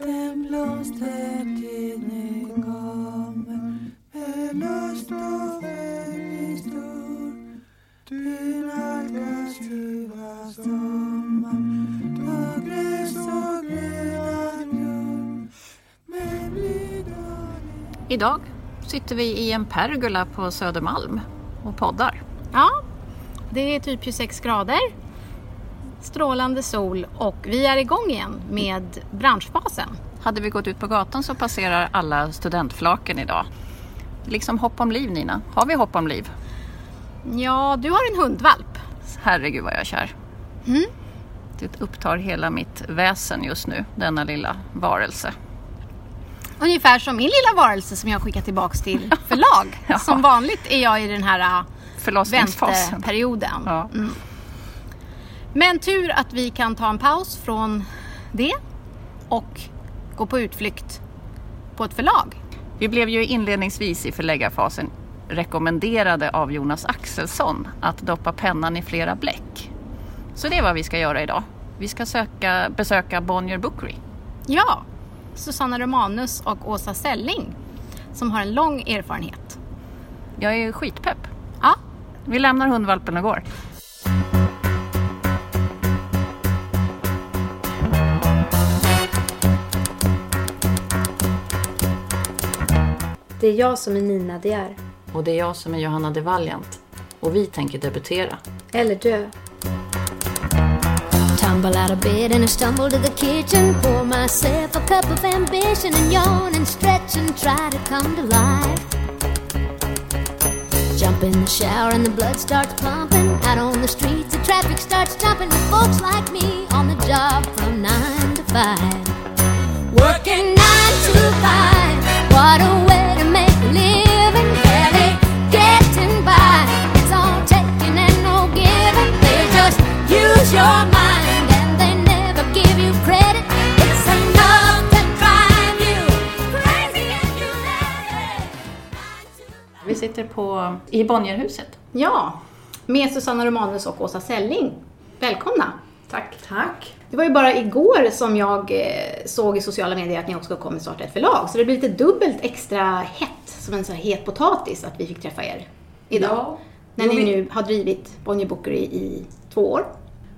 Den blomstertid nu kommer med lust och väldig stor. Du nalkas ljuva sommar då gräs och gröda gror. Med blid och Idag sitter vi i en pergola på Södermalm och poddar. Ja, det är typ 26 grader, strålande sol och vi är igång igen med branschfasen. Hade vi gått ut på gatan så passerar alla studentflaken idag. Liksom hopp om liv Nina. Har vi hopp om liv? Ja, du har en hundvalp. Herregud vad jag är kär. Mm. Det upptar hela mitt väsen just nu, denna lilla varelse. Ungefär som min lilla varelse som jag skickat tillbaks till förlag. Ja. Som vanligt är jag i den här äh, Förlossningsfasen. vänteperioden. Ja. Mm. Men tur att vi kan ta en paus från det och gå på utflykt på ett förlag. Vi blev ju inledningsvis i förläggarfasen rekommenderade av Jonas Axelsson att doppa pennan i flera bläck. Så det är vad vi ska göra idag. Vi ska söka, besöka Bonnier Bookery. Ja, Susanna Romanus och Åsa Selling som har en lång erfarenhet. Jag är skitpepp. Ja, Vi lämnar hundvalpen och går. Det är jag som är Nina De är. Och det är jag som är Johanna de Valiant. Och vi tänker debutera. Eller dö. Tumble out of bed and I stumble to the kitchen. Pour myself a cup of ambition and yawn and stretch and try to come to life. Jump in the shower and the blood starts pumping. Out on the streets, the traffic starts jumping with folks like me on the job from nine to five. Working nine to five. What a way use your mind and they never give you credit. It's enough to drive you crazy if you let it. Vi sitter på, i Bonnierhuset. ja, med Susanna Romanus och Åsa Selling. Välkomna! Tack. Tack. Det var ju bara igår som jag eh, såg i sociala medier att ni också kommer starta ett förlag. Så det blir lite dubbelt extra hett, som en sån här het potatis, att vi fick träffa er idag. Ja. När Jo, ni vi- nu har drivit Bonnier Bookery i två år.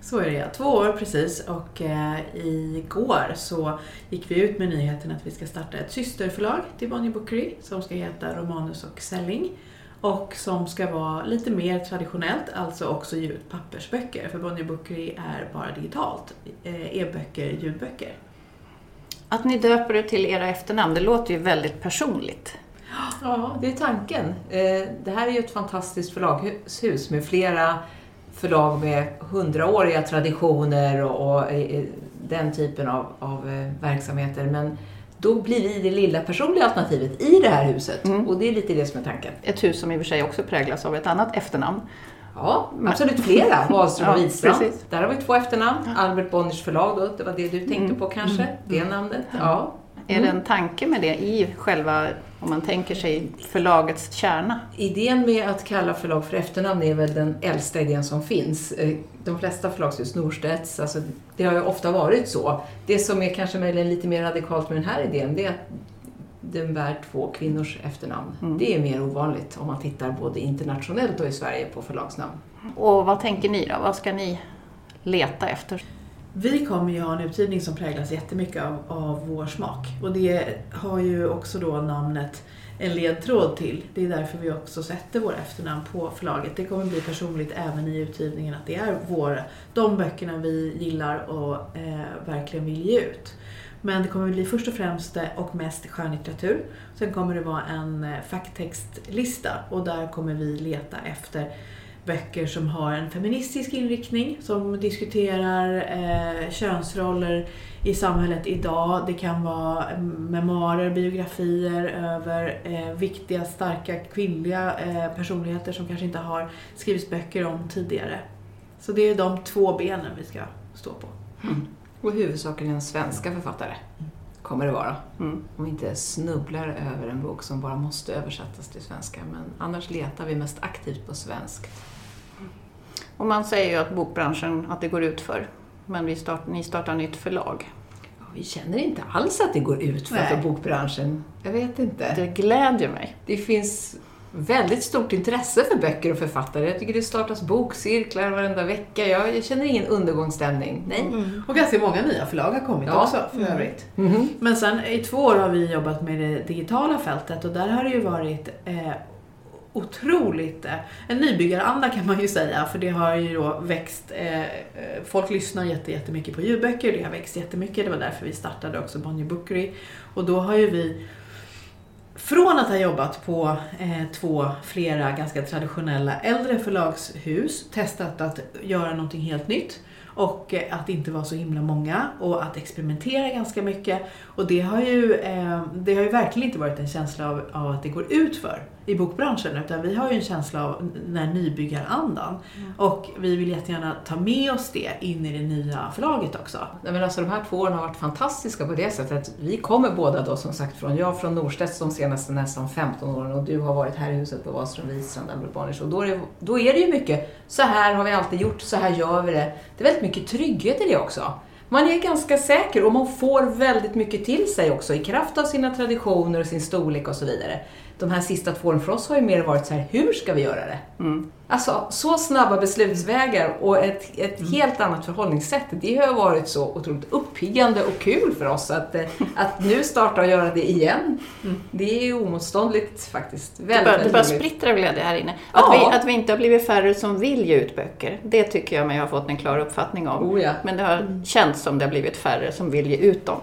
Så är det ja. Två år precis och eh, igår så gick vi ut med nyheten att vi ska starta ett systerförlag till Bonnier Bookery som ska heta Romanus och Selling och som ska vara lite mer traditionellt, alltså också ge ut pappersböcker för Bonnier Bookery är bara digitalt, eh, e-böcker, ljudböcker. Att ni döper det till era efternamn, det låter ju väldigt personligt. Ja, det är tanken. Eh, Det här är ju ett fantastiskt förlagshus med flera förlag med hundraåriga traditioner och och, eh, den typen av, av eh, verksamheter. Men då blir vi det lilla personliga alternativet i det här huset. Mm. Och det är lite det som är tanken. Ett hus som i och för sig också präglas av ett annat efternamn. Ja, absolut flera. Wahlström och Ja, Widstrand. precis. Där har vi två efternamn. Albert Bonniers förlag då, det var det du tänkte Mm. på kanske? Det namnet. Ja. Är det en tanke med det i själva, om man tänker sig förlagets kärna? Idén med att kalla förlag för efternamn är väl den äldsta idén som finns. Eh, De flesta förlagshus, Norstedts, alltså, det har ju ofta varit så. Det som är kanske möjligen lite mer radikalt med den här idén, det är att den bär två kvinnors efternamn. Det är mer ovanligt om man tittar både internationellt och i Sverige på förlagsnamn. Och vad tänker ni då? Vad ska ni leta efter? Vi kommer ju ha en utgivning som präglas jättemycket av, av vår smak. Och det har ju också då namnet en ledtråd till. Det är därför vi också sätter våra efternamn på förlaget. Det kommer bli personligt även i utgivningen att det är våra, de böckerna vi gillar och eh, verkligen vill ge ut. Men det kommer bli först och främst och mest skönlitteratur. Sen kommer det vara en eh, facktextlista och där kommer vi leta efter böcker som har en feministisk inriktning, som diskuterar eh, könsroller i samhället idag. Det kan vara eh, memoarer, biografier över eh, viktiga, starka kvinnliga eh, personligheter som kanske inte har skrivits böcker om tidigare. Så det är de två benen vi ska stå på. Och huvudsakligen svenska författare kommer det vara. Mm. Om vi inte snubblar över en bok som bara måste översättas till svenska. Men annars letar vi mest aktivt på svenskt. Och man säger ju att bokbranschen, att det går ut för. Men vi start, ni startar nytt förlag. Vi känner inte alls att det går ut för, Nej. för bokbranschen. Jag vet inte. Det glädjer mig. Det finns väldigt stort intresse för böcker och författare. Jag tycker det startas bokcirklar varenda vecka. Jag, jag känner ingen undergångsstämning. Nej. Och ganska många nya förlag har kommit Ja. också för övrigt. Mhm. Men sen i två år har vi jobbat med det digitala fältet och där har det ju varit eh, otroligt, eh, en nybyggaranda kan man ju säga, för det har ju då växt, eh, eh, folk lyssnar jätte, jättemycket på ljudböcker, det har växt jättemycket, det var därför vi startade också Bonnier Bookery. Och då har ju vi från att ha jobbat på eh, två, flera ganska traditionella äldre förlagshus testat att göra någonting helt nytt och eh, att inte vara så himla många och att experimentera ganska mycket. Och det har ju, eh, det har ju verkligen inte varit en känsla av, av att det går ut för i bokbranschen utan vi har ju en känsla av den här nybyggarandan. Och vi vill jättegärna ta med oss det in i det nya förlaget också. Nej, men alltså, de här två åren har varit fantastiska på det sättet att vi kommer båda då som sagt från, jag från Norstedts de senaste nästan 15 åren och du har varit här i huset på Wahlström Wistrand, Albert Bonniers och då är, det, då är det ju mycket, så här har vi alltid gjort, så här gör vi det. Det är väldigt mycket trygghet i det också. Man är ganska säker och man får väldigt mycket till sig också i kraft av sina traditioner och sin storlek och så vidare. De här sista två åren för oss har ju mer varit så här, hur ska vi göra det? Alltså, så snabba beslutsvägar och ett, ett helt annat förhållningssätt. Det har varit så otroligt uppiggande och kul för oss att, eh, att nu starta och göra det igen. Det är ju omotståndligt faktiskt. Det Väldigt, bara, det väldigt bara roligt. sprittrar glädje här inne. Att, Ja. vi, att vi inte har blivit färre som vill ge ut böcker, det tycker jag mig ha fått en klar uppfattning om. Oh ja. Men det har känts som det har blivit färre som vill ge ut dem.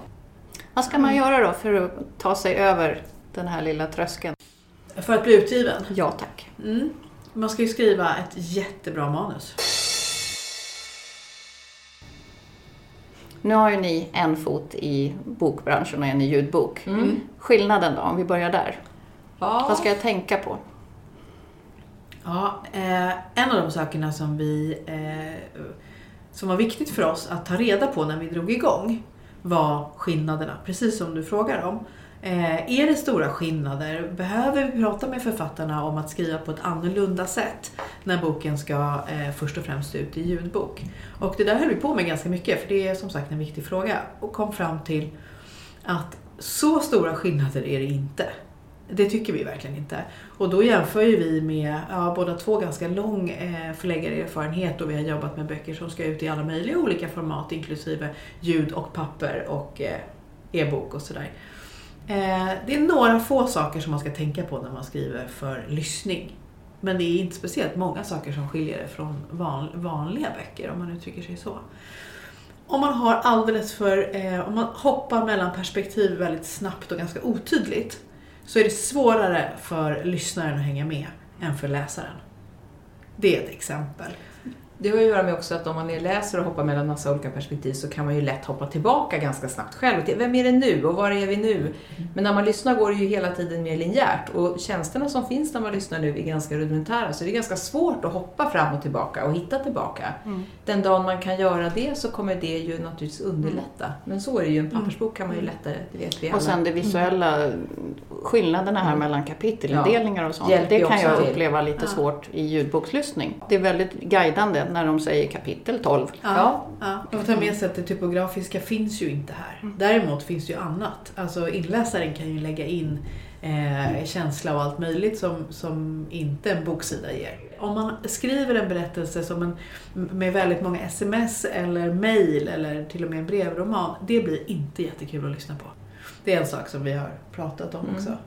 Vad ska man göra då för att ta sig över den här lilla tröskeln? För att bli utgiven. Ja tack. Mm. Man ska ju skriva ett jättebra manus. Nu har ju ni en fot i bokbranschen och en i ljudbok. Mm. Skillnaden då, om vi börjar där. Ja. Vad ska jag tänka på? Ja, eh, en av de sakerna som vi eh, som var viktigt för oss att ta reda på när vi drog igång var skillnaderna, precis som du frågar om. Eh, är det stora skillnader? Behöver vi prata med författarna om att skriva på ett annorlunda sätt när boken ska eh, först och främst ut i ljudbok? Och det där höll vi på med ganska mycket, för det är som sagt en viktig fråga. Och kom fram till att så stora skillnader är det inte. Det tycker vi verkligen inte. Och då jämför ju vi med ja, båda två ganska lång eh, förläggarerfarenhet och vi har jobbat med böcker som ska ut i alla möjliga olika format inklusive ljud och papper och eh, e-bok och sådär. Eh, det är några få saker som man ska tänka på när man skriver för lyssning. Men det är inte speciellt många saker som skiljer det från van, vanliga böcker om man uttrycker sig så. Om man har alldeles för, eh, om man hoppar mellan perspektiv väldigt snabbt och ganska otydligt så är det svårare för lyssnaren att hänga med än för läsaren. Det är ett exempel. Det har ju att göra med också att om man är läser och hoppar mellan massa olika perspektiv så kan man ju lätt hoppa tillbaka ganska snabbt själv. Vem är det nu och var är vi nu? Men när man lyssnar går det ju hela tiden mer linjärt och tjänsterna som finns när man lyssnar nu är ganska rudimentära så det är ganska svårt att hoppa fram och tillbaka och hitta tillbaka. Den dagen man kan göra det så kommer det ju naturligtvis underlätta. Men så är det ju, en pappersbok kan man ju lättare, det vet vi alla. Och sen det visuella, skillnaderna här mellan kapitelindelningar och sånt. Hjälper Det kan jag till. uppleva lite svårt i ljudbokslyssning. Det är väldigt guidande när de säger kapitel 12. Ja. Ja, man får ta med sig att det typografiska finns ju inte här. Däremot finns det ju annat. Alltså inläsaren kan ju lägga in eh, känsla och allt möjligt som, som inte en boksida ger. Om man skriver en berättelse som en, med väldigt många sms eller mail eller till och med en brevroman, det blir inte jättekul att lyssna på. Det är en sak som vi har pratat om också.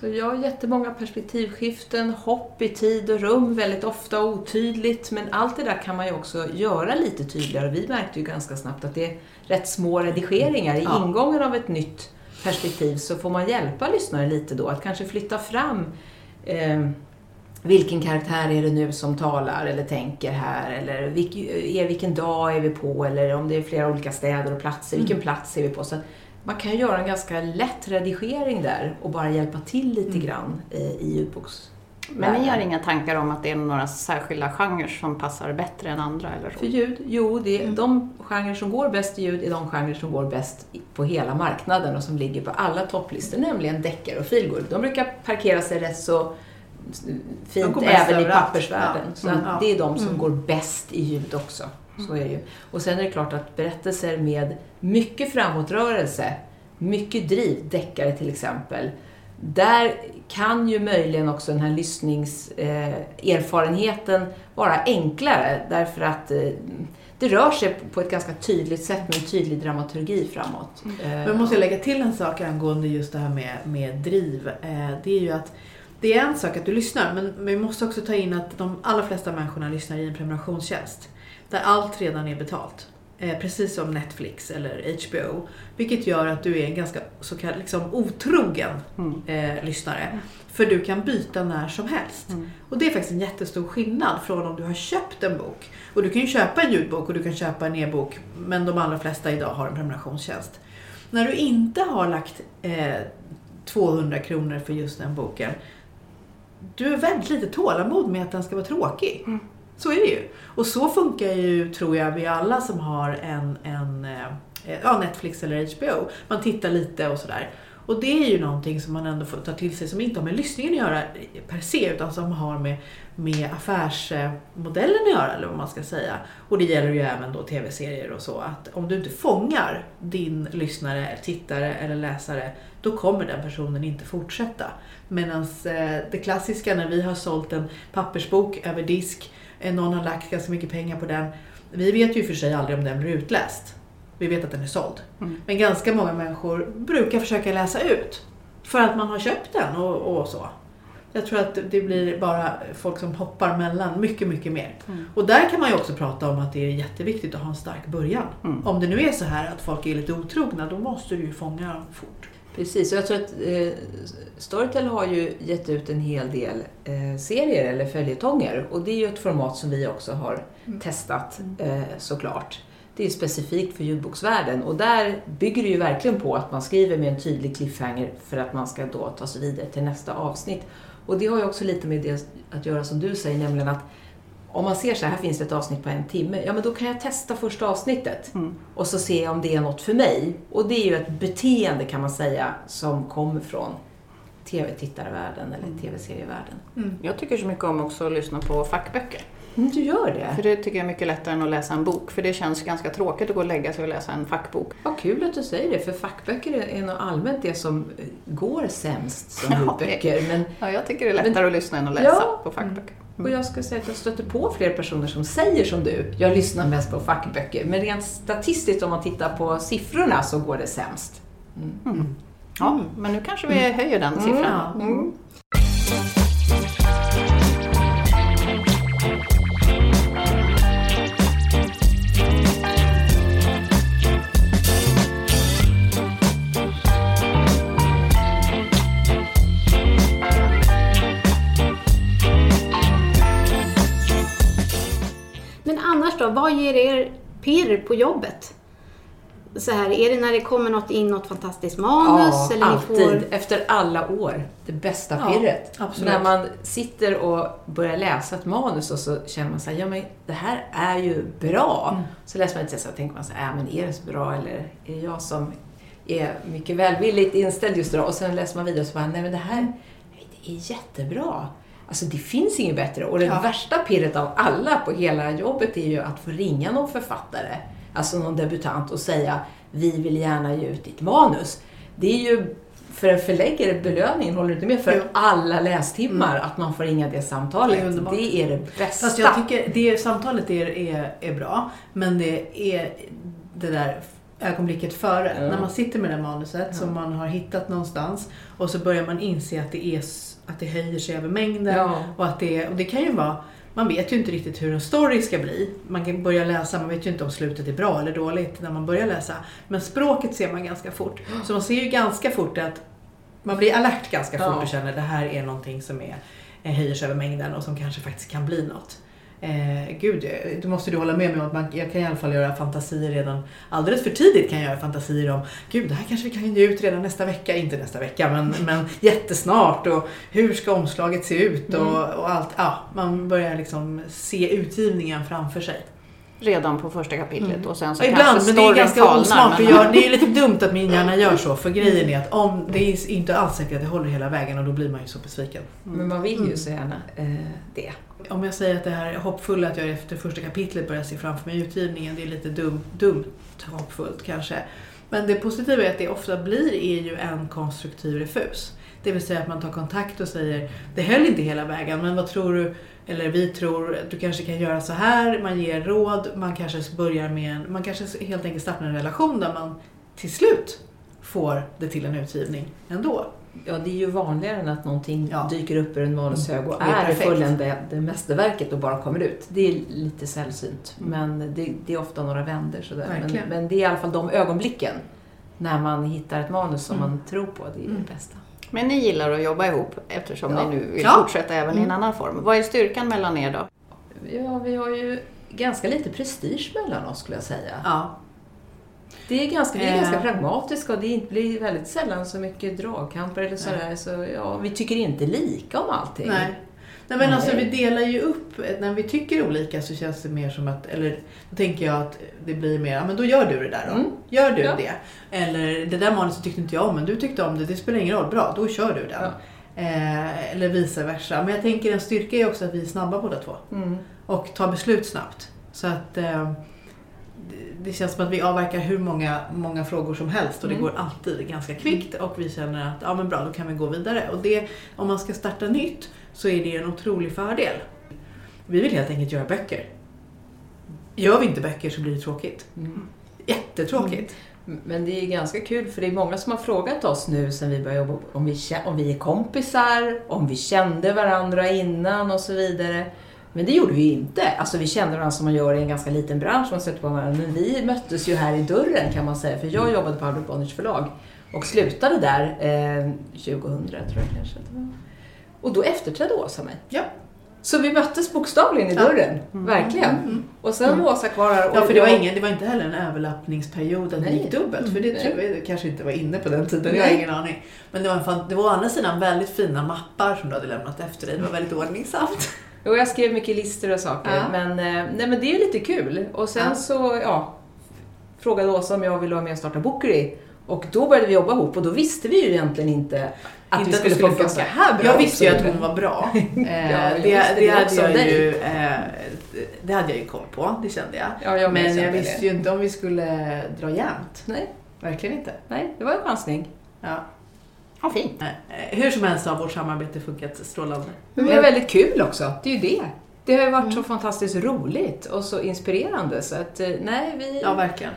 Så jag har jättemånga perspektivskiften, hopp i tid och rum, väldigt ofta otydligt. Men allt det där kan man ju också göra lite tydligare. Vi märkte ju ganska snabbt att det är rätt små redigeringar. I Ja. ingången av ett nytt perspektiv så får man hjälpa lyssnaren lite då att kanske flytta fram eh, vilken karaktär är det nu som talar eller tänker här? Eller vilk, är, vilken dag är vi på? Eller om det är flera olika städer och platser, vilken plats är vi på? Så man kan göra en ganska lätt redigering där och bara hjälpa till lite grann eh, i ljudboks Men ni har inga tankar om att det är några särskilda genrer som passar bättre än andra eller För så? ljud? Jo, det är de genrer som går bäst i ljud är de genrer som går bäst på hela marknaden och som ligger på alla topplistor, nämligen deckare och feelgood. De brukar parkera sig rätt så fint även i pappersvärlden. Ja. Så Mm. att det är de som går bäst i ljud också. Så är det ju. Och sen är det klart att berättelser med mycket framåtrörelse, mycket driv, deckare till exempel, där kan ju möjligen också den här lyssningserfarenheten vara enklare därför att eh, det rör sig på ett ganska tydligt sätt med en tydlig dramaturgi framåt. Eh, Men måste jag lägga till en sak angående just det här med, med driv. Eh, det är ju att det är en sak att du lyssnar men vi måste också ta in att de allra flesta människorna lyssnar i en prenumerationstjänst. Där allt redan är betalt. Eh, precis som Netflix eller HBO. Vilket gör att du är en ganska så kallad liksom, otrogen eh, lyssnare. För du kan byta när som helst. Och det är faktiskt en jättestor skillnad från om du har köpt en bok. Och du kan ju köpa en ljudbok och du kan köpa en e-bok. Men de allra flesta idag har en prenumerationstjänst. När du inte har lagt eh, 200 kronor för just den boken. Du har väldigt lite tålamod med att den ska vara tråkig. Så är det ju. Och så funkar ju, tror jag, vi alla som har en, en eh, ja, Netflix eller HBO. Man tittar lite och sådär. Och det är ju någonting som man ändå får ta till sig som inte har med lyssningen att göra per se utan som har med, med affärsmodellen att göra eller vad man ska säga. Och det gäller ju även då tv-serier och så att om du inte fångar din lyssnare, tittare eller läsare då kommer den personen inte fortsätta. Medan eh, det klassiska när vi har sålt en pappersbok över disk, någon har lagt ganska mycket pengar på den. Vi vet ju för sig aldrig om den blir utläst. Vi vet att den är såld. Men ganska många människor brukar försöka läsa ut. För att man har köpt den och, och så. Jag tror att det blir bara folk som hoppar mellan mycket, mycket mer. Och där kan man ju också prata om att det är jätteviktigt att ha en stark början. Om det nu är så här att folk är lite otrogna, då måste du ju fånga dem fort. Precis, och jag tror att eh, Storytel har ju gett ut en hel del eh, serier eller följetonger och det är ju ett format som vi också har testat eh, såklart. Det är specifikt för ljudboksvärlden och där bygger det ju verkligen på att man skriver med en tydlig cliffhanger för att man ska då ta sig vidare till nästa avsnitt. Och det har ju också lite med det att göra som du säger, nämligen att om man ser så här, här finns det ett avsnitt på en timme, ja men då kan jag testa första avsnittet och så se om det är något för mig. Och det är ju ett beteende kan man säga som kommer från tv-tittarvärlden eller tv-serievärlden. Jag tycker så mycket om också att lyssna på fackböcker. Mm, du gör det? För det tycker jag är mycket lättare än att läsa en bok. För det känns ganska tråkigt att gå och lägga sig och läsa en fackbok. Vad kul att du säger det, för fackböcker är nog allmänt det som går sämst som Ja, ljudböcker. Men, Ja, jag tycker det är lättare att lyssna än att läsa Ja. på fackböcker. och jag ska säga att jag stöter på fler personer som säger som du, jag lyssnar mest på fackböcker. Men rent statistiskt om man tittar på siffrorna så går det sämst. Ja, men nu kanske vi höjer den siffran. Mm. Då, vad ger er pirr på jobbet? Så här, är det när det kommer något in, något fantastiskt manus? Ja, eller alltid. får... Efter alla år. Det bästa Ja, pirret. absolut. När man sitter och börjar läsa ett manus och så känner man så här, ja men det här är ju bra. Mm. Så läser man inte så här, tänker man så här, äh, men är det så bra eller är det jag som är mycket välvilligt inställd just då? Och sen läser man vidare och så bara, nej men det här det är jättebra. Alltså det finns inget bättre. Och det Ja. värsta pirret av alla på hela jobbet är ju att få ringa någon författare, alltså någon debutant och säga vi vill gärna ge ut ditt manus. Det är ju för en förläggare belöningen, håller du inte med? För Jo. alla lästimmar att man får ringa det samtalet. Det är underbart. det är det bästa. Fast jag tycker det samtalet är, är, är bra, men det är det där ögonblicket före. Ja. När man sitter med det manuset som man har hittat någonstans och så börjar man inse att det, är, att det höjer sig över mängden. Ja. Och, att det, och det kan ju vara man vet ju inte riktigt hur en story ska bli. Man kan börja läsa, man vet ju inte om slutet är bra eller dåligt när man börjar läsa. Men språket ser man ganska fort. Så man ser ju ganska fort att man blir alert ganska fort Ja. och känner att det här är någonting som är, höjer sig över mängden och som kanske faktiskt kan bli något. Eh, gud, du måste du hålla med mig om att man, jag kan i alla fall göra fantasier redan alldeles för tidigt kan jag göra fantasier om Gud, det här kanske vi kan ge ut redan nästa vecka, inte nästa vecka men, men jättesnart och hur ska omslaget se ut och, och allt. Ja, man börjar liksom se utgivningen framför sig. Redan på första kapitlet och sen så Ja, Ibland, kanske men det är ganska falnar, osmart. men- göra- Det är lite dumt att min hjärna gör så. För grejen är att om det är inte alls säkert att det håller hela vägen och då blir man ju så besviken. Men man vill ju så gärna eh, det. Om jag säger att det här är hoppfulla, att jag efter första kapitlet börjar se framför mig utgivningen, det är lite dum, dumt hoppfullt kanske. Men det positiva är att det ofta blir är ju en konstruktiv refus. Det vill säga att man tar kontakt och säger det höll inte hela vägen men vad tror du, eller vi tror att du kanske kan göra så här, man ger råd, man kanske börjar med en, man kanske helt enkelt startar en relation där man till slut får det till en utgivning ändå. Ja, det är ju vanligare än att någonting Ja. dyker upp ur en manushög och Det är är det fulländade mästerverket och bara kommer ut. Det är lite sällsynt, men det, det är ofta några vändor sådär. Men, men det är i alla fall de ögonblicken när man hittar ett manus som Mm. man tror på. Det är Mm. det bästa. Men ni gillar att jobba ihop eftersom Ja. ni nu vill Ja. fortsätta även i en annan form. Vad är styrkan mellan er då? Ja, vi har ju ganska lite prestige mellan oss skulle jag säga. Ja, Det är ganska, vi är Eh. ganska pragmatiska och det blir väldigt sällan så mycket dragkamper eller sådär. Så ja, vi tycker inte lika om allting. Nej. Nej men alltså vi delar ju upp, när vi tycker olika så känns det mer som att, eller då tänker jag att det blir mer, ja men då gör du det där då. Mm. Gör du Ja. det. Eller det där manuset tyckte inte jag om men du tyckte om det, det spelar ingen roll, bra då kör du den. Ja. Eh, eller vice versa. Men jag tänker en styrka är också att vi är snabba båda två. Mm. Och tar beslut snabbt. Så att eh, det- det känns som att vi avverkar hur många, många frågor som helst och det Mm. går alltid ganska kvickt och vi känner att ja men bra, då kan vi gå vidare. Och det, om man ska starta nytt så är det en otrolig fördel. Vi vill helt enkelt göra böcker. Gör vi inte böcker så blir det tråkigt. Mm. Jättetråkigt. Men det är ganska kul för det är många som har frågat oss nu sen vi började jobba om vi, om vi är kompisar, om vi kände varandra innan och så vidare. Men det gjorde vi ju inte. Alltså vi kände varandra som man gör i en ganska liten bransch. Man stötte på varandra. Men vi möttes ju här i dörren kan man säga. För jag jobbade på Albert Bonniers förlag och slutade där eh, 2000 tror jag kanske det var. Och då efterträdde Åsa mig. Ja. Så vi möttes bokstavligen i dörren. Verkligen. Och sen var Åsa kvar här. Mm. Ja, för det var, ingen, det var inte heller en överlappningsperiod att det Nej. gick dubbelt. För det Nej. tror jag kanske inte var inne på den tiden. Jag har Nej. ingen aning. Men det var, en fan, det var å andra sidan väldigt fina mappar som du hade lämnat efter dig. Det var väldigt ordningsamt. Jo, jag skrev mycket listor och saker. Ja. Men, eh, nej, men det är lite kul. Och sen Ja. så ja, frågade Åsa om jag ville vara med och starta Bookery. Och då började vi jobba ihop och då visste vi ju egentligen inte att Inte vi skulle, det funka så här bra. Jag visste ju att hon var bra. Ja, Eh, det, visste det, det hade jag dig. ju, eh, det hade jag ju koll på, det kände jag. Ja, jag Men jag visste det. ju inte om vi skulle dra jämnt. Nej, Verkligen inte. nej, det var en chansning. Ja. Ja, fint. Eh, Hur som helst har vårt samarbete funkat strålande. Men det är väldigt kul också. Det är ju det. Det har ju varit så fantastiskt roligt och så inspirerande så att nej, vi... Ja, verkligen.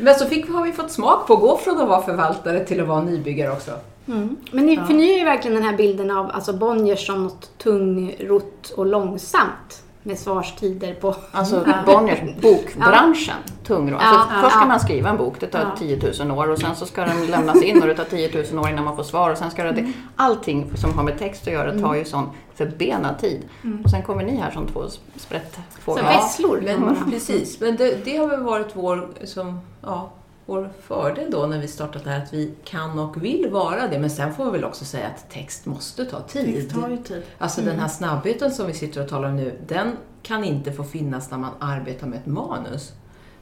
Men så fick, har vi fått smak på att gå från att vara förvaltare till att vara nybyggare också. Mm. Men ni Ja. förnyar ju verkligen den här bilden av alltså Bonniers som något tungrott och långsamt med svarstider på... Alltså. Bonniers bokbranschen, tungrå. Ja, Alltså, ja, först ska ja. man skriva en bok, det tar Ja. 10 000 år och sen så ska den lämnas in och det tar 10 000 år innan man får svar och sen ska det... Mm. Allting som har med text att göra tar ju sån förbenad tid. Och sen kommer ni här som två sprättfåglar. vesslor. Men, precis, men det, det har väl varit vår, som, ja, vår fördel då när vi startat det här, att vi kan och vill vara det. Men sen får vi väl också säga att text måste ta tid. Det tar ju tid. Alltså den här snabbheten som vi sitter och talar om nu, den kan inte få finnas när man arbetar med ett manus.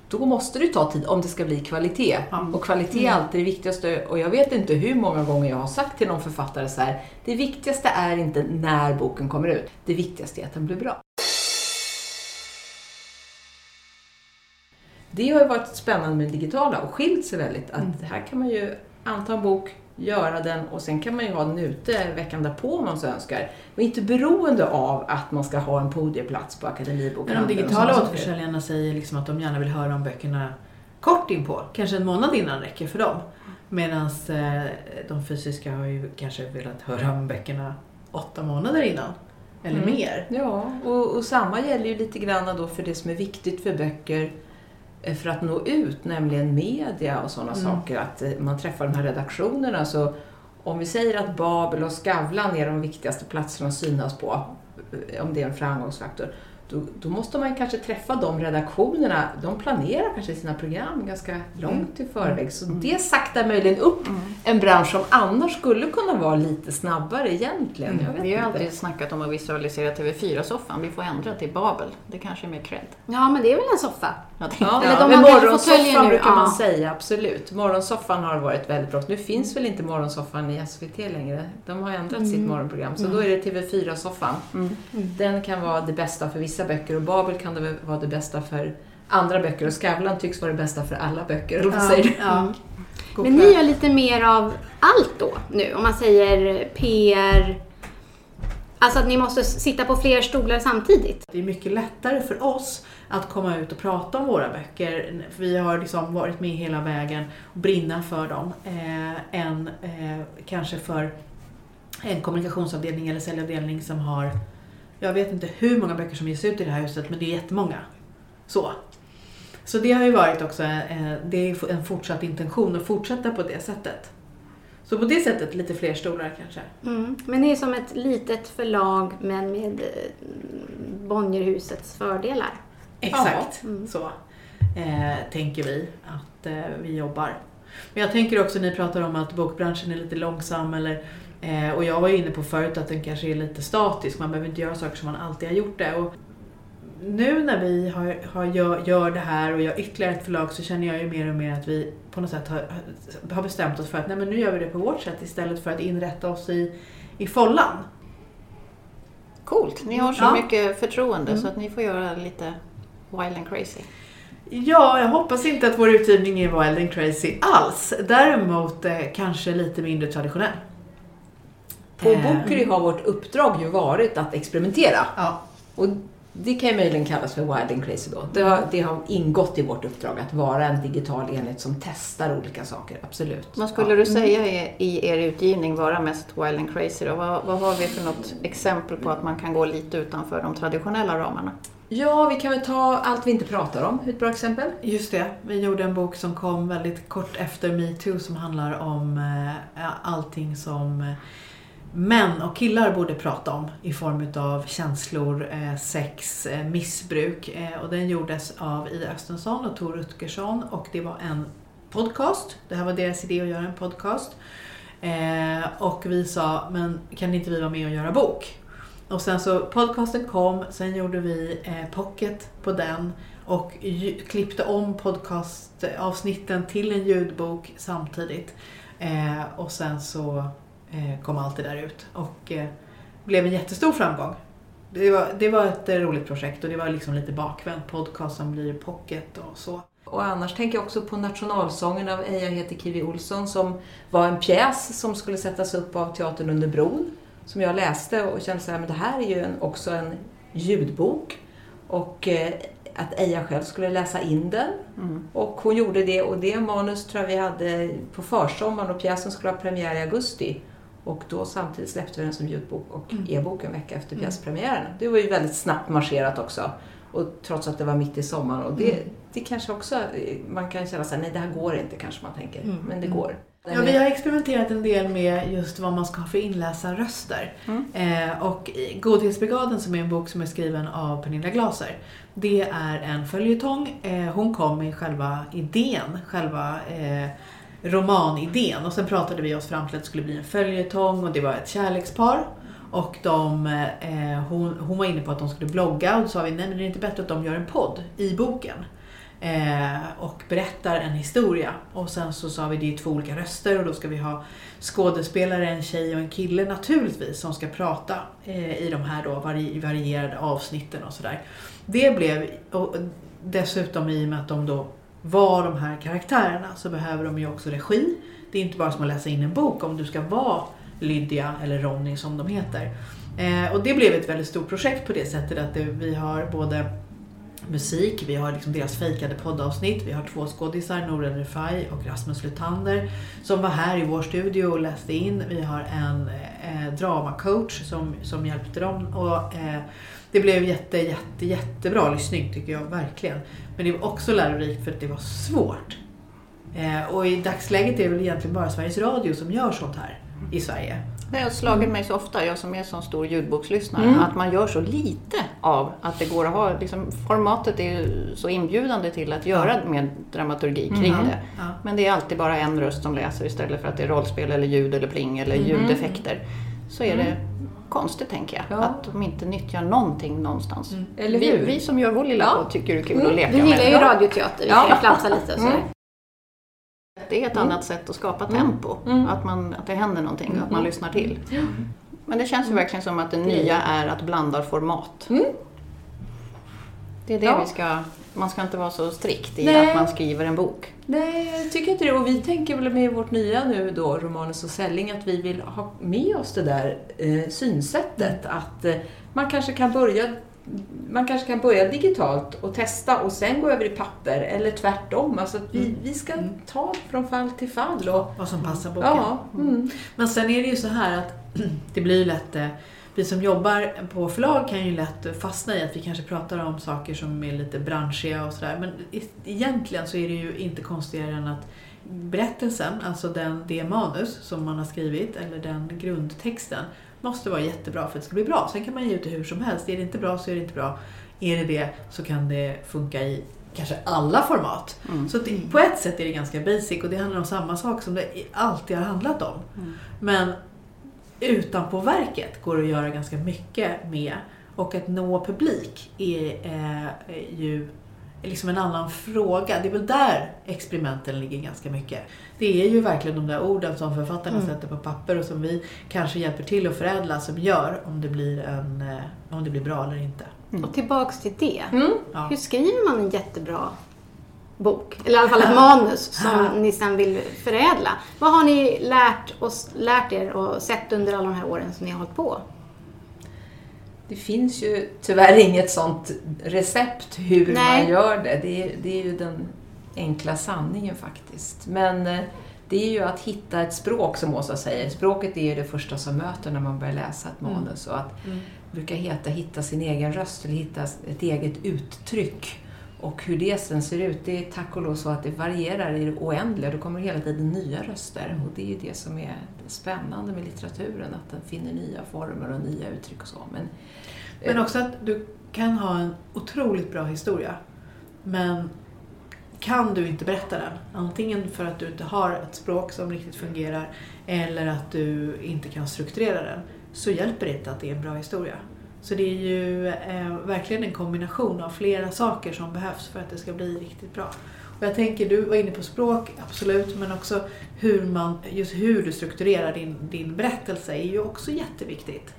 Då måste det ta tid om det ska bli kvalitet. Ja. Och kvalitet är alltid det viktigaste. Och jag vet inte hur många gånger jag har sagt till någon författare så här, det viktigaste är inte när boken kommer ut. Det viktigaste är att den blir bra. Det har ju varit spännande med det digitala och skilt sig väldigt. Att här kan man ju anta en bok, göra den och sen kan man ju ha den ute veckan därpå om man så önskar. Och inte beroende av att man ska ha en podieplats på Men Akademibokhandeln. de och digitala återförsäljarna säger liksom att de gärna vill höra om böckerna kort inpå. Kanske en månad innan räcker för dem. Medan eh, de fysiska har ju kanske velat höra om böckerna åtta månader innan. Eller Mm. mer. Ja, och, och samma gäller ju lite grann då för det som är viktigt för böcker för att nå ut, nämligen media och sådana Mm. saker. Att eh, man träffar de här redaktionerna. Så om vi säger att Babel och Skavlan är de viktigaste platserna att synas på, eh, om det är en framgångsfaktor, då, då måste man kanske träffa de redaktionerna. De planerar kanske sina program ganska långt i förväg. Så det saktar möjligen upp en bransch som annars skulle kunna vara lite snabbare egentligen. Jag vet Vi har inte. alltid snackat om att visualisera TV4-soffan. Vi får ändra till Babel. Det kanske är mer cred. Ja, men det är väl en soffa? Ja, Eller de men morgonsoffan brukar ja. man säga, absolut. Morgonsoffan har varit väldigt bra. Nu finns väl inte morgonsoffan i SVT längre. De har ändrat sitt morgonprogram. Så då är det TV4-soffan. Den kan vara det bästa för vissa böcker och Babel kan det väl vara det bästa för andra böcker. Och Skavlan tycks vara det bästa för alla böcker. Eller vad säger du? Ja. Men ni gör lite mer av allt då nu? Om man säger PR. Alltså att ni måste sitta på fler stolar samtidigt? Det är mycket lättare för oss att komma ut och prata om våra böcker. För vi har liksom varit med hela vägen och brinna för dem. Eh, än eh, kanske för en kommunikationsavdelning eller säljavdelning som har, jag vet inte hur många böcker som ges ut i det här huset, men det är jättemånga. Så. Så det har ju varit också eh, det är en fortsatt intention att fortsätta på det sättet. Så på det sättet lite fler stolar kanske. Mm. Men ni är som ett litet förlag men med eh, Bonnierhusets fördelar. Exakt Mm. så eh, tänker vi att eh, vi jobbar. Men jag tänker också, ni pratar om att bokbranschen är lite långsam eller eh, och jag var ju inne på förut att den kanske är lite statisk, man behöver inte göra saker som man alltid har gjort det. Och nu när vi har, har, gör, gör det här och gör ytterligare ett förlag så känner jag ju mer och mer att vi på något sätt har, har bestämt oss för att nej, men nu gör vi det på vårt sätt istället för att inrätta oss i, i follan. Coolt, ni har så Ja. mycket förtroende Mm. så att ni får göra lite wild and crazy. Ja, jag hoppas inte att vår utgivning är wild and crazy alls. Däremot eh, kanske lite mindre traditionell. På Eh, Bokery har vårt uppdrag ju varit att experimentera. Ja. Och det kan ju möjligen kallas för wild and crazy då. Det har, det har ingått i vårt uppdrag att vara en digital enhet som testar olika saker, absolut. Vad skulle du säga är, i er utgivning vara mest wild and crazy då? Vad, vad har vi för något exempel på att man kan gå lite utanför de traditionella ramarna? Ja, vi kan väl ta allt vi inte pratar om, ett bra exempel. Just det, vi gjorde en bok som kom väldigt kort efter metoo som handlar om eh, allting som eh, män och killar borde prata om i form av känslor, eh, sex, eh, missbruk. Eh, och den gjordes av Ida Östensson och Tor Rutgersson och det var en podcast. Det här var deras idé att göra en podcast. Och vi sa, men kan inte vi vara med och göra bok? Och sen så podcasten kom, sen gjorde vi pocket på den och klippte om podcastavsnitten till en ljudbok samtidigt. Och sen så kom allt det där ut och eh, blev en jättestor framgång. Det var, det var ett eh, roligt projekt och det var liksom lite bakvänt. Podcast som blir pocket och så. Och annars tänker jag också på nationalsången av Eja heter Kiwi Olsson som var en pjäs som skulle sättas upp av Teatern under bron. Som jag läste och kände så här, men det här är ju en, också en ljudbok. Och eh, att Eja själv skulle läsa in den. Och hon gjorde det och det manus tror jag vi hade på försommaren och pjäsen skulle ha premiär i augusti. Och då samtidigt släppte vi den som ljudbok och e-bok en vecka efter pjäspremiären. Det var ju väldigt snabbt marscherat också. Och trots att det var mitt i sommaren. Och det, det kanske också, man kan känna sig nej det här går inte kanske man tänker. Men det går. Ja, vi har experimenterat en del med just vad man ska ha för inläsarröster. Eh, och Godhetsbrigaden som är en bok som är skriven av Pernilla Glaser. Det är en följetong. Eh, hon kom med själva idén, själva eh, romanidén. Och sen pratade vi oss fram till att det skulle bli en följetong och det var ett kärlekspar. Och de, eh, hon, hon var inne på att de skulle blogga och då sa vi nej men det är inte bättre att de gör en podd i boken. Eh, och berättar en historia. Och sen så sa vi det är två olika röster och då ska vi ha skådespelare, en tjej och en kille naturligtvis som ska prata eh, i de här då vari, varierade avsnitten och sådär. Det blev, och dessutom i och med att de då var de här karaktärerna så behöver de ju också regi. Det är inte bara som att läsa in en bok om du ska vara Lydia eller Ronny som de heter. Eh, och det blev ett väldigt stort projekt på det sättet att det, vi har både musik, vi har liksom deras fejkade poddavsnitt, vi har två skådisar, Nora Refai och Rasmus Lutander som var här i vår studio och läste in. Vi har en eh, dramacoach som, som hjälpte dem och eh, det blev jätte, jätte, jättebra lyssning tycker jag verkligen. Men det var också lärorikt för att det var svårt. Eh, och i dagsläget är det väl egentligen bara Sveriges Radio som gör sånt här i Sverige. Det har slagit mig så ofta, jag som är så stor ljudbokslyssnare, att man gör så lite av att det går att ha, liksom, formatet är så inbjudande till att göra mer dramaturgi kring det. Ja. Men det är alltid bara en röst som läser istället för att det är rollspel eller ljud eller pling eller ljudeffekter. Så är det konstigt tänker jag, Ja. att de inte nyttjar någonting någonstans. Eller vi, vi som gör vår lilla Ja. tycker det är kul att leka Vi gillar med. ju radioteater, vi Ja. kan flamsa lite och sådär. Det är ett annat sätt att skapa tempo. Att, man, att det händer någonting och att man lyssnar till. Men det känns ju verkligen som att det nya är att blanda format. Det är det Ja. vi ska... Man ska inte vara så strikt i Nej. att man skriver en bok. Nej, jag tycker inte det. Och vi tänker väl med vårt nya nu då, Romanus och Selling, att vi vill ha med oss det där eh, synsättet. Att eh, man kanske kan börja man kanske kan börja digitalt och testa och sen gå över i papper eller tvärtom. Alltså att vi, vi ska ta från fall till fall. Och, Vad som passar boken. ja, mm. Men sen är det ju så här att det blir ju lätt, eh, vi som jobbar på förlag kan ju lätt fastna i att vi kanske pratar om saker som är lite branschiga och sådär. Men egentligen så är det ju inte konstigare än att berättelsen, alltså den, det manus som man har skrivit eller den grundtexten måste vara jättebra för att det ska bli bra. Sen kan man ge ut det hur som helst. Är det inte bra så är det inte bra. Är det det så kan det funka i kanske alla format. Så det, på ett sätt är det ganska basic och det handlar om samma sak som det alltid har handlat om. Men utanpå verket går det att göra ganska mycket med. Och att nå publik är eh, ju liksom en annan fråga. Det är väl där experimenten ligger ganska mycket. Det är ju verkligen de där orden som författarna sätter på papper och som vi kanske hjälper till att förädla som gör om det blir, en, eh, om det blir bra eller inte. Och tillbaks till det. Ja. Hur skriver man en jättebra bok? Eller i alla fall ett manus som ni sen vill förädla. Vad har ni lärt, oss, lärt er och sett under alla de här åren som ni har hållit på? Det finns ju tyvärr inget sånt recept hur Nej. man gör det. Det är, det är ju den enkla sanningen faktiskt. Men eh, det är ju att hitta ett språk som Åsa säger. Språket är ju det första som möter när man börjar läsa ett manus. Och att det brukar heta hitta sin egen röst eller hitta ett eget uttryck. Och hur det sen ser ut, det är tack och lov så att det varierar i det oändliga. Det kommer hela tiden nya röster. Och det är ju det som är spännande med litteraturen, att den finner nya former och nya uttryck och så. Men, Men också att du kan ha en otroligt bra historia. Men kan du inte berätta den, antingen för att du inte har ett språk som riktigt fungerar eller att du inte kan strukturera den, så hjälper det inte att det är en bra historia. Så det är ju eh, verkligen en kombination av flera saker som behövs för att det ska bli riktigt bra. Och jag tänker, du var inne på språk, absolut, men också hur, man, just hur du strukturerar din, din berättelse är ju också jätteviktigt.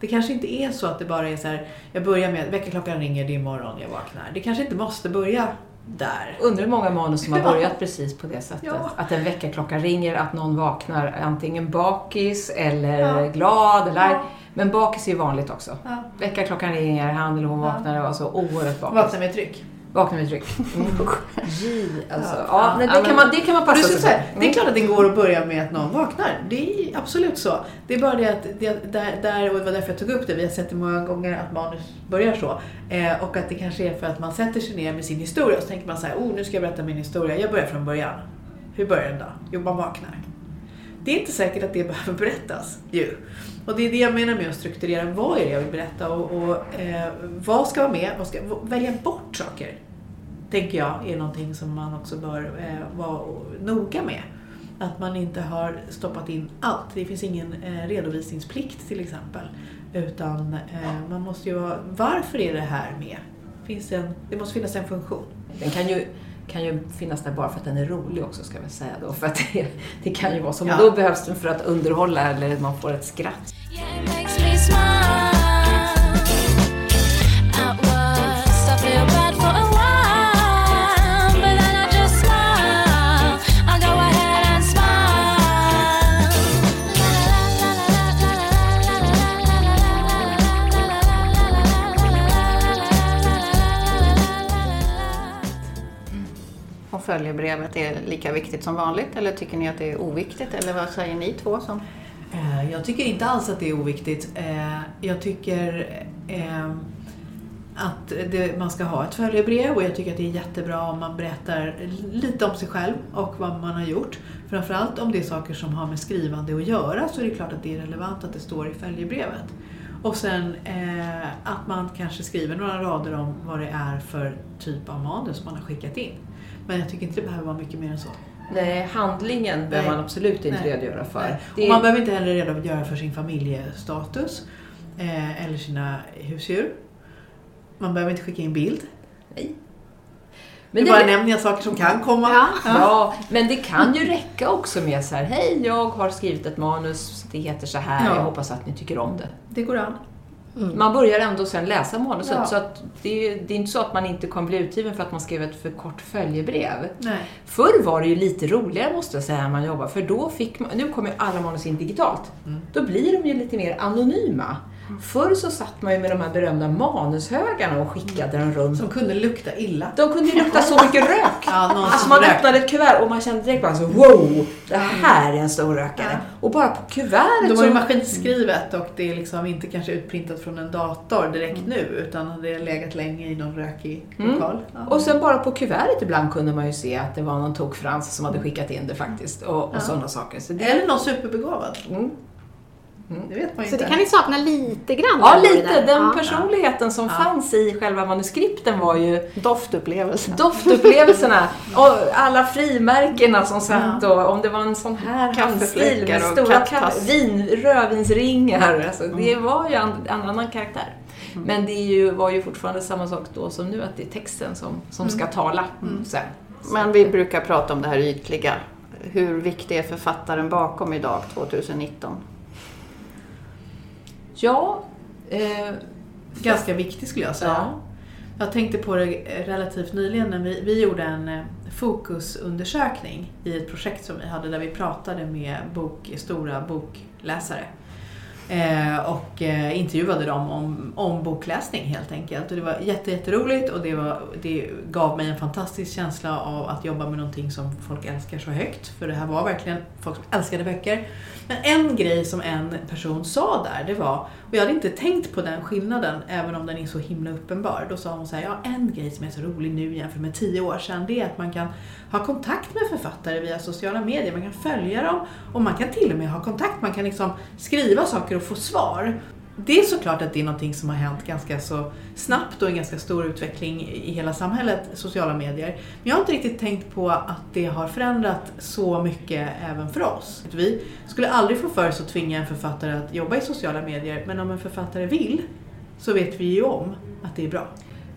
Det kanske inte är så att det bara är så här, jag börjar med väckarklockan ringer, det är morgon, jag vaknar. Det kanske inte måste börja där. Undrar hur många manus som har Ja. börjat precis på det sättet. Ja. Att en väckarklocka ringer, att någon vaknar antingen bakis eller Ja. glad. Eller. Men bakis är ju vanligt också. Ja. Väckarklockan ringer, han eller hon vaknar och var så oerhört bakis. Vakna med tryck. Vaknar med tryck. Mm. J, alltså. Ja. Ja, nej, Ja, det, kan man, det kan man Och du passa sig för. det är klart att det går att börja med att någon vaknar. Det är absolut så. Det är bara det att det, där, där, och det var därför jag tog upp det, vi har sett det många gånger att manus börjar så. Eh, och att det kanske är för att man sätter sig ner med sin historia och så tänker man så här, oh nu ska jag berätta min historia, jag börjar från början. Hur börjar den då? Jo, man vaknar. Det är inte säkert att det behöver berättas ju. Och det är det jag menar med att strukturera. Vad är det jag vill berätta och, och eh, vad ska vara med? Vad ska, välja bort saker tänker jag är någonting som man också bör eh, vara noga med. Att man inte har stoppat in allt. Det finns ingen eh, redovisningsplikt till exempel. Utan eh, man måste ju vara, varför är det här med? Finns det, en, det måste finnas en funktion. Den kan ju, kan ju finnas där bara för att den är rolig också ska vi säga då. För att det, det kan ju vara så. Men Ja. då behövs den för att underhålla eller man får ett skratt. Följebrevet är lika viktigt som vanligt eller tycker ni att det är oviktigt? Eller vad säger ni två som... Eh, jag tycker inte alls att det är oviktigt. Eh, jag tycker eh, att det, man ska ha ett följebrev och jag tycker att det är jättebra om man berättar lite om sig själv och vad man har gjort. Framförallt om det är saker som har med skrivande att göra så är det klart att det är relevant att det står i följebrevet. Och sen eh, att man kanske skriver några rader om vad det är för typ av manus man har skickat in. Men jag tycker inte det behöver vara mycket mer än så. Nej, handlingen behöver man absolut inte Nej. redogöra för. Nej. Och är- man behöver inte heller redogöra för sin familjestatus eh, eller sina husdjur. Man behöver inte skicka in bild. Nej. Men det det bara nämner jag saker som kan komma. Ja. Ja, men det kan ju räcka också med så här, hej jag har skrivit ett manus, det heter så här, Ja. jag hoppas att ni tycker om det. Det går an. Man börjar ändå sen läsa manuset Ja. så att det, är, det är inte så att man inte kommer bli utgiven för att man skrev ett för kort följebrev. Nej. Förr var det ju lite roligare måste jag säga när man jobbar för då fick man, nu kommer ju alla manus in digitalt. Mm. Då blir de ju lite mer anonyma. Förr så satt man ju med de här berömda manushögarna och skickade dem runt. Som kunde lukta illa. De kunde ju lukta så mycket rök. Ja, Alltså man rök. öppnade ett kuvert och man kände direkt bara så wow, det här är en stor rökare. Ja. Och bara på kuvertet De har ju så... maskinskrivet och det är liksom inte kanske utprintat från en dator direkt nu utan det har legat länge i någon rökig Mm. lokal. Ja. Och sen bara på kuvertet ibland kunde man ju se att det var någon tokfrans som hade skickat in det faktiskt. Och, och sådana saker. Så det, Eller någon superbegåvad. mm. Det vet man ju Så inte. det kan ni sakna lite grann? Ja, det lite. där. Den Ja. personligheten som Ja. fanns i själva manuskripten var ju Doftupplevelsen. doftupplevelserna. Och alla frimärkena som satt och om det var en sån här handstil med stora vin, rödvinsringar. Alltså, det Mm. var ju en, en annan karaktär. Men det är ju, var ju fortfarande samma sak då som nu, att det är texten som, som ska tala sen. Men vi brukar prata om det här ytliga. Hur viktig är författaren bakom idag, 2019? Ja, eh, Ganska viktig skulle jag säga. ja. Jag tänkte på det relativt nyligen när vi, vi gjorde en eh, fokusundersökning i ett projekt som vi hade där vi pratade med bok, stora bokläsare. Eh, och eh, intervjuade dem om, om bokläsning helt enkelt. Och det var jätteroligt och det, var, det gav mig en fantastisk känsla av att jobba med någonting som folk älskar så högt. För det här var verkligen folk som älskade böcker. Men en grej som en person sa där, det var, och jag hade inte tänkt på den skillnaden även om den är så himla uppenbar. Då sa hon så här, ja en grej som är så rolig nu jämfört med tio år sedan det är att man kan ha kontakt med författare via sociala medier. Man kan följa dem och man kan till och med ha kontakt. Man kan liksom skriva saker och få svar. Det är såklart att det är någonting som har hänt ganska så snabbt och en ganska stor utveckling i hela samhället, sociala medier. Men jag har inte riktigt tänkt på att det har förändrat så mycket även för oss. Vi skulle aldrig få för oss att tvinga en författare att jobba i sociala medier, men om en författare vill så vet vi ju om att det är bra.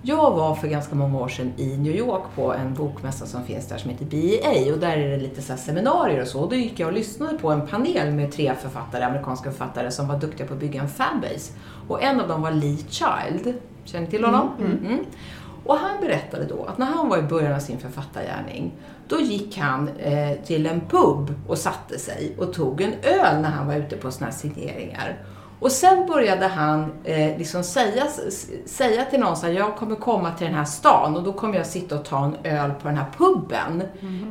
Jag var för ganska många år sedan i New York på en bokmässa som finns där som heter BEA och där är det lite så seminarier och så. Då gick jag och lyssnade på en panel med tre författare, amerikanska författare som var duktiga på att bygga en fanbase. Och en av dem var Lee Child. Känner ni till honom? Mm. Och han berättade då att när han var i början av sin författargärning då gick han eh, till en pub och satte sig och tog en öl när han var ute på här signeringar. Och sen började han eh, liksom säga, säga till någon så här, jag kommer komma till den här stan och då kommer jag sitta och ta en öl på den här puben.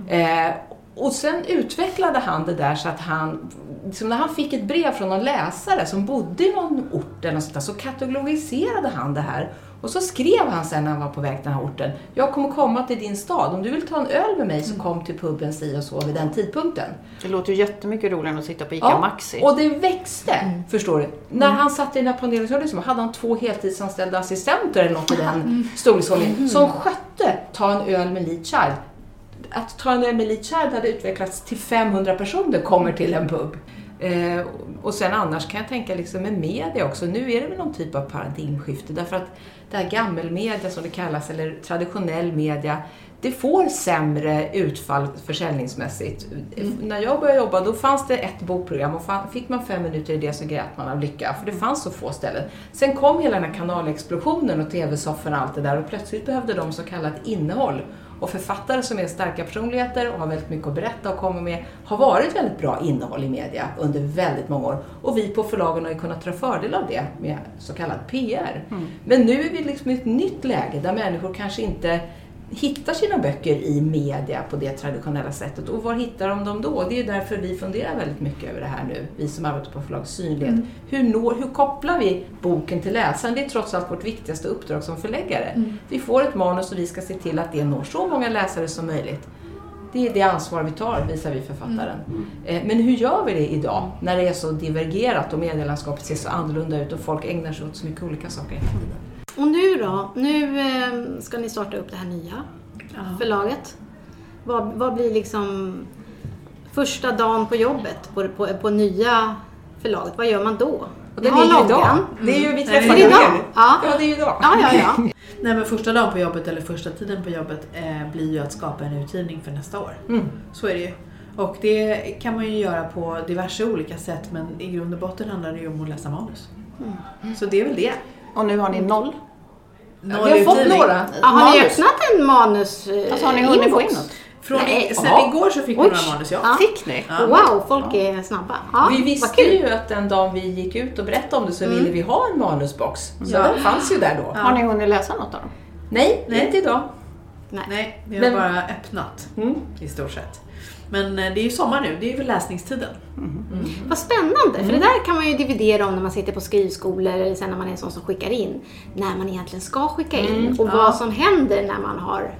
Eh, och sen utvecklade han det där så att han, liksom när han fick ett brev från någon läsare som bodde i någon ort eller något sånt där, så katalogiserade han det här. Och så skrev han sen när han var på väg till den här orten, jag kommer komma till din stad, om du vill ta en öl med mig så kom till puben si och så vid den tidpunkten. Det låter ju jättemycket roligare än att sitta på ICA Maxi. Och det växte, förstår du. När han satt i den här liksom, hade han två heltidsanställda assistenter eller något i den storleksordningen som skötte Ta en öl med Lee Child. Att Ta en öl med Lee Child hade utvecklats till 500 personer kommer till en pub. Eh, och sen annars kan jag tänka liksom med media också. Nu är det väl någon typ av paradigmskifte därför att det här gammelmedia som det kallas, eller traditionell media, det får sämre utfall försäljningsmässigt. När jag började jobba då fanns det ett bokprogram och fan- fick man fem minuter i det så grät man av lycka, för det fanns så få ställen. Sen kom hela den här kanalexplosionen och tv-sofforna och allt det där och plötsligt behövde de så kallat innehåll. Och författare som är starka personligheter och har väldigt mycket att berätta och kommer med har varit väldigt bra innehåll i media under väldigt många år. Och vi på förlagen har ju kunnat dra fördel av det med så kallad PR. Men nu är vi liksom i ett nytt läge där människor kanske inte hittar sina böcker i media på det traditionella sättet. Och var hittar de dem då? Det är därför vi funderar väldigt mycket över det här nu, vi som arbetar på förlag Synlighet. Mm. Hur, når, hur kopplar vi boken till läsaren? Det är trots allt vårt viktigaste uppdrag som förläggare. Mm. Vi får ett manus och vi ska se till att det når så många läsare som möjligt. Det är det ansvar vi tar visar vi författaren. Eh, Men hur gör vi det idag när det är så divergerat och medielandskapet ser så annorlunda ut och folk ägnar sig åt så mycket olika saker? Och nu då? Nu eh, ska ni starta upp det här nya förlaget. Vad, vad blir liksom första dagen på jobbet på, på, på nya förlaget? Vad gör man då? Och det har är ju idag. Det är ju vi Mm. Det träffar det ju idag? Ja. Ja, det är ju idag. Ja, ja, ja. Nej men första dagen på jobbet eller första tiden på jobbet eh, blir ju att skapa en utgivning för nästa år. Mm. Så är det ju. Och det kan man ju göra på diverse olika sätt men i grund och botten handlar det ju om att läsa manus. Så det är väl det. Och nu har ni noll. Noll vi har fått utgivning. några. Ja, har ni öppnat en manus eh, Alltså har ni hunnit få in något? Från, Nej. sen igår så fick vi Oj. några manus ja. Ja. Fick ni? Ja. Wow, folk är snabba. Ja, vi visste ju att den dagen vi gick ut och berättade om det så ville vi ha en manusbox. Så Ja. den fanns ju där då. Har ni hunnit läsa något av dem? Nej, Nej. inte idag. Nej, vi har Men- bara öppnat Mm. i stort sett. Men eh, det är ju sommar nu, det är ju väl läsningstiden. Vad spännande, för Mm. det där kan man ju dividera om när man sitter på skrivskolor eller sen när man är en sån som skickar in. När man egentligen ska skicka in Mm, och ja. vad som händer när man har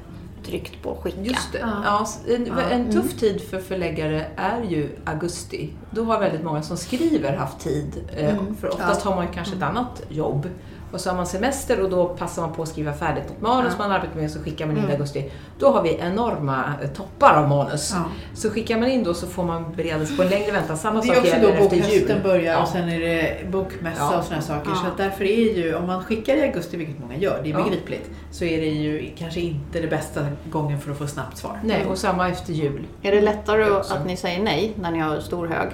tryckt på skicka. Just det. Ja. Ja. en, Ja. en tuff tid för förläggare är ju augusti. Då har väldigt många som skriver haft tid. eh, För oftast har man ju kanske ett annat jobb. Och så har man semester och då passar man på att skriva färdigt ett manus man arbetar med och så skickar man in i augusti. Då har vi enorma eh, toppar av manus. Ja. Så skickar man in då så får man bereda sig på en längre väntan. Samma Det sak är också då gäller efter bokhösten jul. börjar Ja. och sen är det bokmässa Ja. och sådana saker. Ja. Så att därför är ju, om man skickar i augusti, vilket många gör, det är Ja. begripligt, så är det ju kanske inte det bästa gången för att få snabbt svar. Nej, och samma efter jul. Är det lättare Det att ni säger nej när ni har stor hög?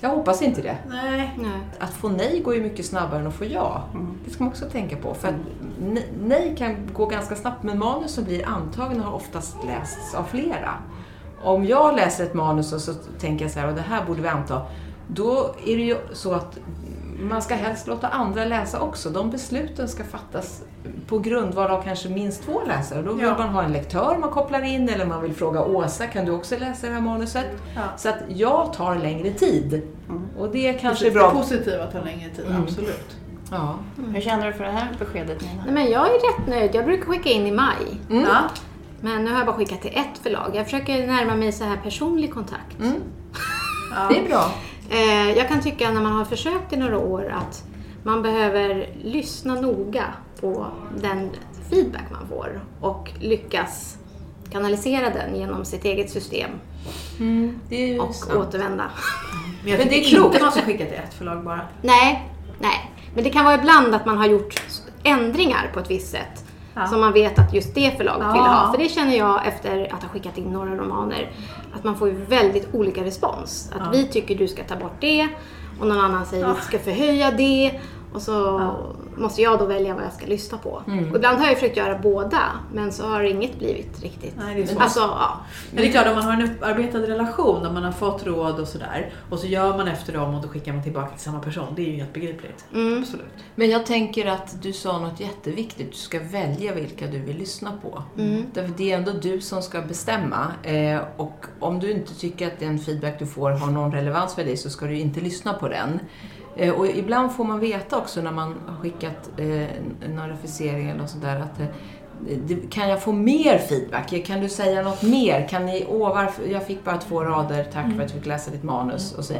Jag hoppas inte det. Nej. Nej. Att få nej går ju mycket snabbare än att få ja. Det ska man också tänka på. För att ne- nej kan gå ganska snabbt, men manus som blir antagna har oftast lästs av flera. Om jag läser ett manus och så tänker jag så här, och det här borde vi anta, då är det ju så att man ska helst låta andra läsa också. De besluten ska fattas på grundval av kanske minst två läsare. Då vill Ja. man ha en lektör man kopplar in eller man vill fråga Åsa, kan du också läsa det här manuset? Ja. Så att jag tar längre tid. Och det kanske är Precis, bra. Det positiva tar längre tid, Mm. absolut. Ja. Hur känner du för det här beskedet Nina? Nej, men jag är rätt nöjd. Jag brukar skicka in i maj. Mm. Ja. Men nu har jag bara skickat till ett förlag. Jag försöker närma mig så här personlig kontakt. Mm. Ja. Det är bra. Eh, jag kan tycka när man har försökt i några år att man behöver lyssna noga på den feedback man får och lyckas kanalisera den genom sitt eget system Det är ju och sant. återvända. Men jag Men det är inte klokt. man ska skicka till ett förlag bara. Nej, nej. Men det kan vara ibland att man har gjort ändringar på ett visst sätt. Ja. Som man vet att just det förlaget Ja. vill ha. För det känner jag efter att ha skickat in några romaner. Att man får ju väldigt olika respons. Att Ja. vi tycker du ska ta bort det och någon annan säger Ja. vi ska förhöja det. Och så. Måste jag då välja vad jag ska lyssna på. Mm. Och ibland har jag försökt göra båda men så har inget blivit riktigt. Nej, det är svårt. Alltså, ja. Men det är klart, om man har en upparbetad relation, om man har fått råd och sådär, och så gör man efter dem och då skickar man tillbaka till samma person. Det är ju helt begripligt. Mm. Absolut. Men jag tänker att du sa något jätteviktigt. Du ska välja vilka du vill lyssna på. Mm. Därför det är ändå du som ska bestämma. Eh, och om du inte tycker att den feedback du får har någon relevans för dig så ska du inte lyssna på den. Eh, och ibland får man veta också när man har skickat eh, någon refusering eller något sånt där att eh, kan jag få mer feedback? Kan du säga något mer? Kan ni, åh, varför, jag fick bara två rader, tack för att jag fick läsa ditt manus. Och så.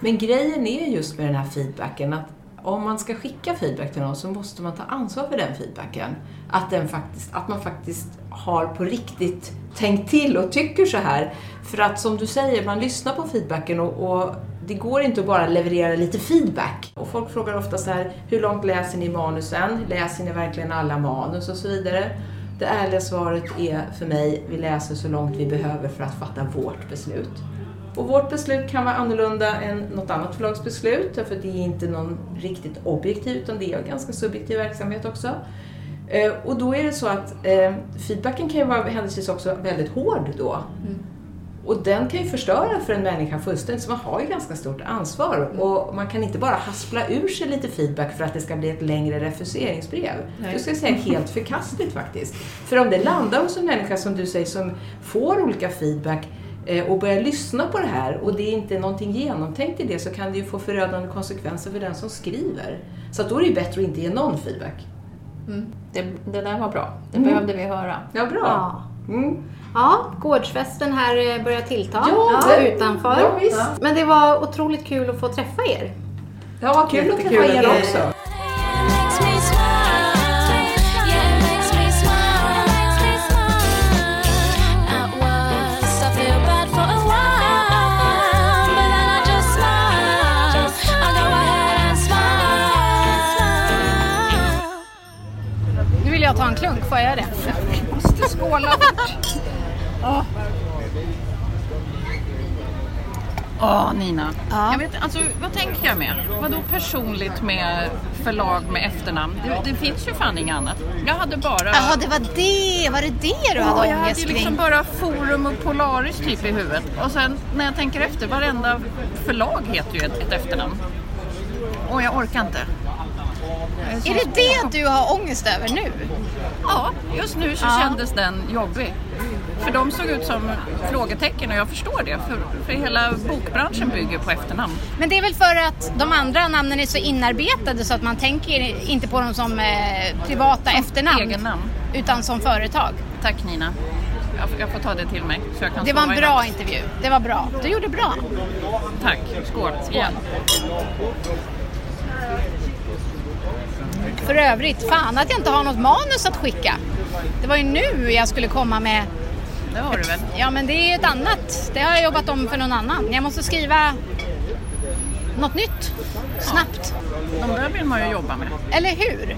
Men grejen är just med den här feedbacken att om man ska skicka feedback till någon så måste man ta ansvar för den feedbacken. Att, den faktiskt, att man faktiskt har på riktigt tänkt till och tycker så här. För att som du säger, man lyssnar på feedbacken och, och det går inte att bara leverera lite feedback. Och folk frågar ofta så här, hur långt läser ni manusen? Läser ni verkligen alla manus och så vidare? Det ärliga svaret är för mig, vi läser så långt vi behöver för att fatta vårt beslut. Och vårt beslut kan vara annorlunda än något annat förlags beslut, för det är inte någon riktigt objektiv, utan det är en ganska subjektiv verksamhet också. Eh, och då är det så att eh, feedbacken kan ju vara händelsevis också väldigt hård då. Mm. Och den kan ju förstöra för en människa fullständigt, så man har ju ganska stort ansvar. Och man kan inte bara haspla ur sig lite feedback för att det ska bli ett längre refuseringsbrev. Nej. Det ska jag säga helt förkastligt faktiskt. För om det landar hos en människa som du säger som får olika feedback eh, och börjar lyssna på det här och det är inte någonting genomtänkt i det så kan det ju få förödande konsekvenser för den som skriver. Så att då är det ju bättre att inte ge någon feedback. Det, det där var bra. Det behövde vi höra. Ja, bra. Ja. Mm. Ja, gårdsfesten här eh, börjar tillta Ja, det- utanför. ja, visst. Men det var otroligt kul att få träffa er. Ja, vad kul att Jättekul träffa att er ni- också. Nu vill jag ta en klunk, får jag göra det? Skåla fort. Åh, Åh, Nina. Ja. Jag vet, alltså, vad tänker jag med? Vadå personligt med förlag med efternamn? Det, det finns ju fan inget annat. Jag hade bara... Jaha, det var det. Var det det du hade jag hade ångest ju kring? liksom bara Forum och Polaris typ i huvudet. Och sen när jag tänker efter, varenda förlag heter ju ett, ett efternamn. Och jag orkar inte. Jag så Är det det du har ångest över nu? Ja, just nu så Ja. kändes den jobbig. För de såg ut som frågetecken och jag förstår det. För, för hela bokbranschen bygger på efternamn. Men det är väl för att de andra namnen är så inarbetade så att man tänker inte på dem som eh, privata efternamn. Egennamn. Utan som företag. Tack Nina. Jag, jag får ta det till mig. Så jag kan Det var en bra intervju. Det var bra. Du gjorde bra. Tack. Skål. Igen. För övrigt, fan att jag inte har något manus att skicka. Det var ju nu jag skulle komma med Det har du väl? Ja, men det är ett annat. Det har jag jobbat om för någon annan. Jag måste skriva något nytt. Snabbt. De där vill man ju jobba med. Eller hur?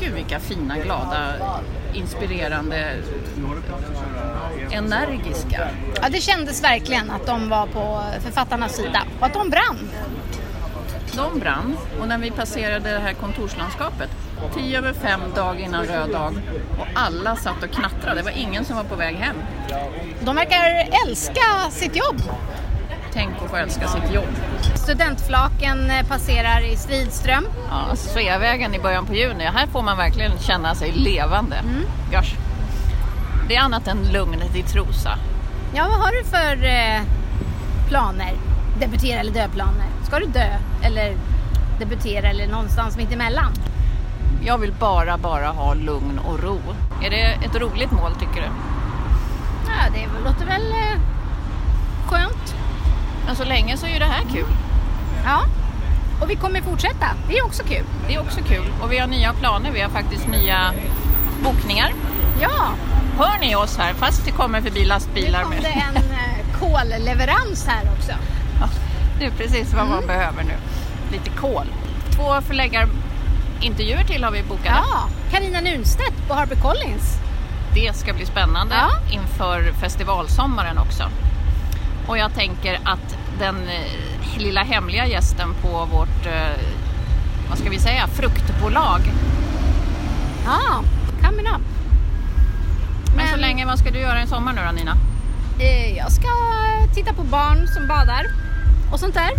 Gud vilka fina, glada, inspirerande, energiska. Ja, det kändes verkligen att de var på författarnas sida och att de brann. De brann och när vi passerade det här kontorslandskapet, tio över fem dag innan röd dag och alla satt och knattrade. Det var ingen som var på väg hem. De verkar älska sitt jobb. Tänk att få älska sitt jobb. Studentflaken eh, passerar i Stridström. Ja, Sveavägen i början på juni, här får man verkligen känna sig levande. Gosh. Det är annat än lugnet i Trosa. Ja, vad har du för eh, planer? Debutera eller dö-planer? Ska du dö eller debutera eller någonstans mitt emellan? Jag vill bara, bara ha lugn och ro. Är det ett roligt mål tycker du? Ja, det låter väl eh, skönt. Men så länge så är ju det här kul. Ja, och vi kommer fortsätta. Det är också kul. Det är också kul. Och vi har nya planer. Vi har faktiskt nya bokningar. Ja, Hör ni oss här? Fast det kommer förbi nu lastbilar kom med. det en eh, kolleverans här också. Det är precis vad man behöver nu. Lite kol. Två förläggarintervjuer till har vi bokat. Ja, Carina Nunstedt på HarperCollins. Det ska bli spännande Ja. inför festivalsommaren också. Och jag tänker att den eh, lilla hemliga gästen på vårt, eh, vad ska vi säga, fruktbolag. Ja, coming up. Men, så länge, vad ska du göra i sommar nu då Nina? Eh, jag ska titta på barn som badar och sånt där.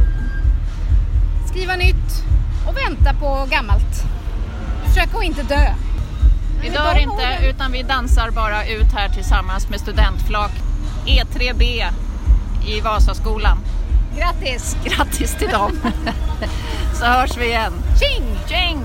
Skriva nytt och vänta på gammalt. Försöka att inte dö. Vi dör inte utan vi dansar bara ut här tillsammans med studentflak E3B i Vasaskolan. Grattis! Grattis till dem! Så hörs vi igen. Tjing! Tjing!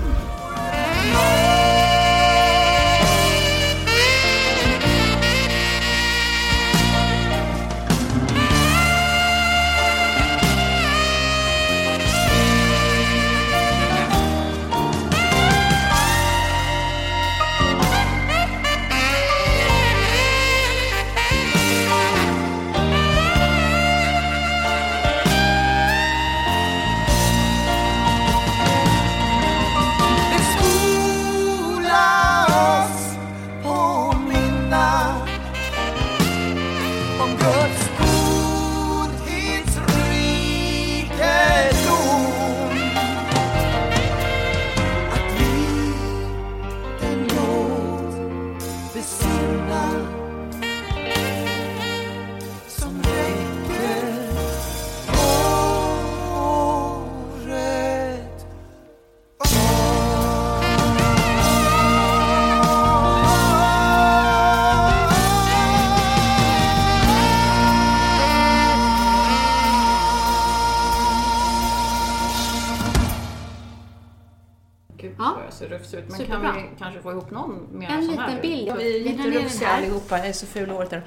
Få ihop någon mer En sån här? liten bild. Ja, vi är Den här. allihopa, jag är så ful i håret. där.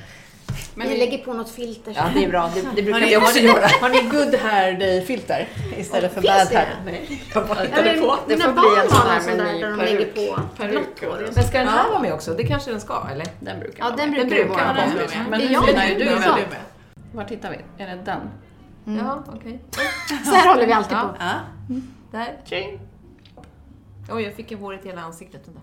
Men Vi lägger på något filter. Ja, det är bra. Det, det brukar vi också göra. har ni good hair day-filter istället för Finns bad det? hair? Nej, jag bara Ja, hittade på. Det får bli en sån här med där ny där de peruk. lägger på peruk och det. Men ska den här vara med också? Det kanske den ska, eller? Den brukar Ja, den med. brukar brukar vara vara med. med. Men Det är nu jag menar ju du är med. Var tittar vi? Är det den? Ja, okej. Så här håller vi alltid Ja. på. Där. Tjing! Oj, jag fick i håret i hela ansiktet. Vänta.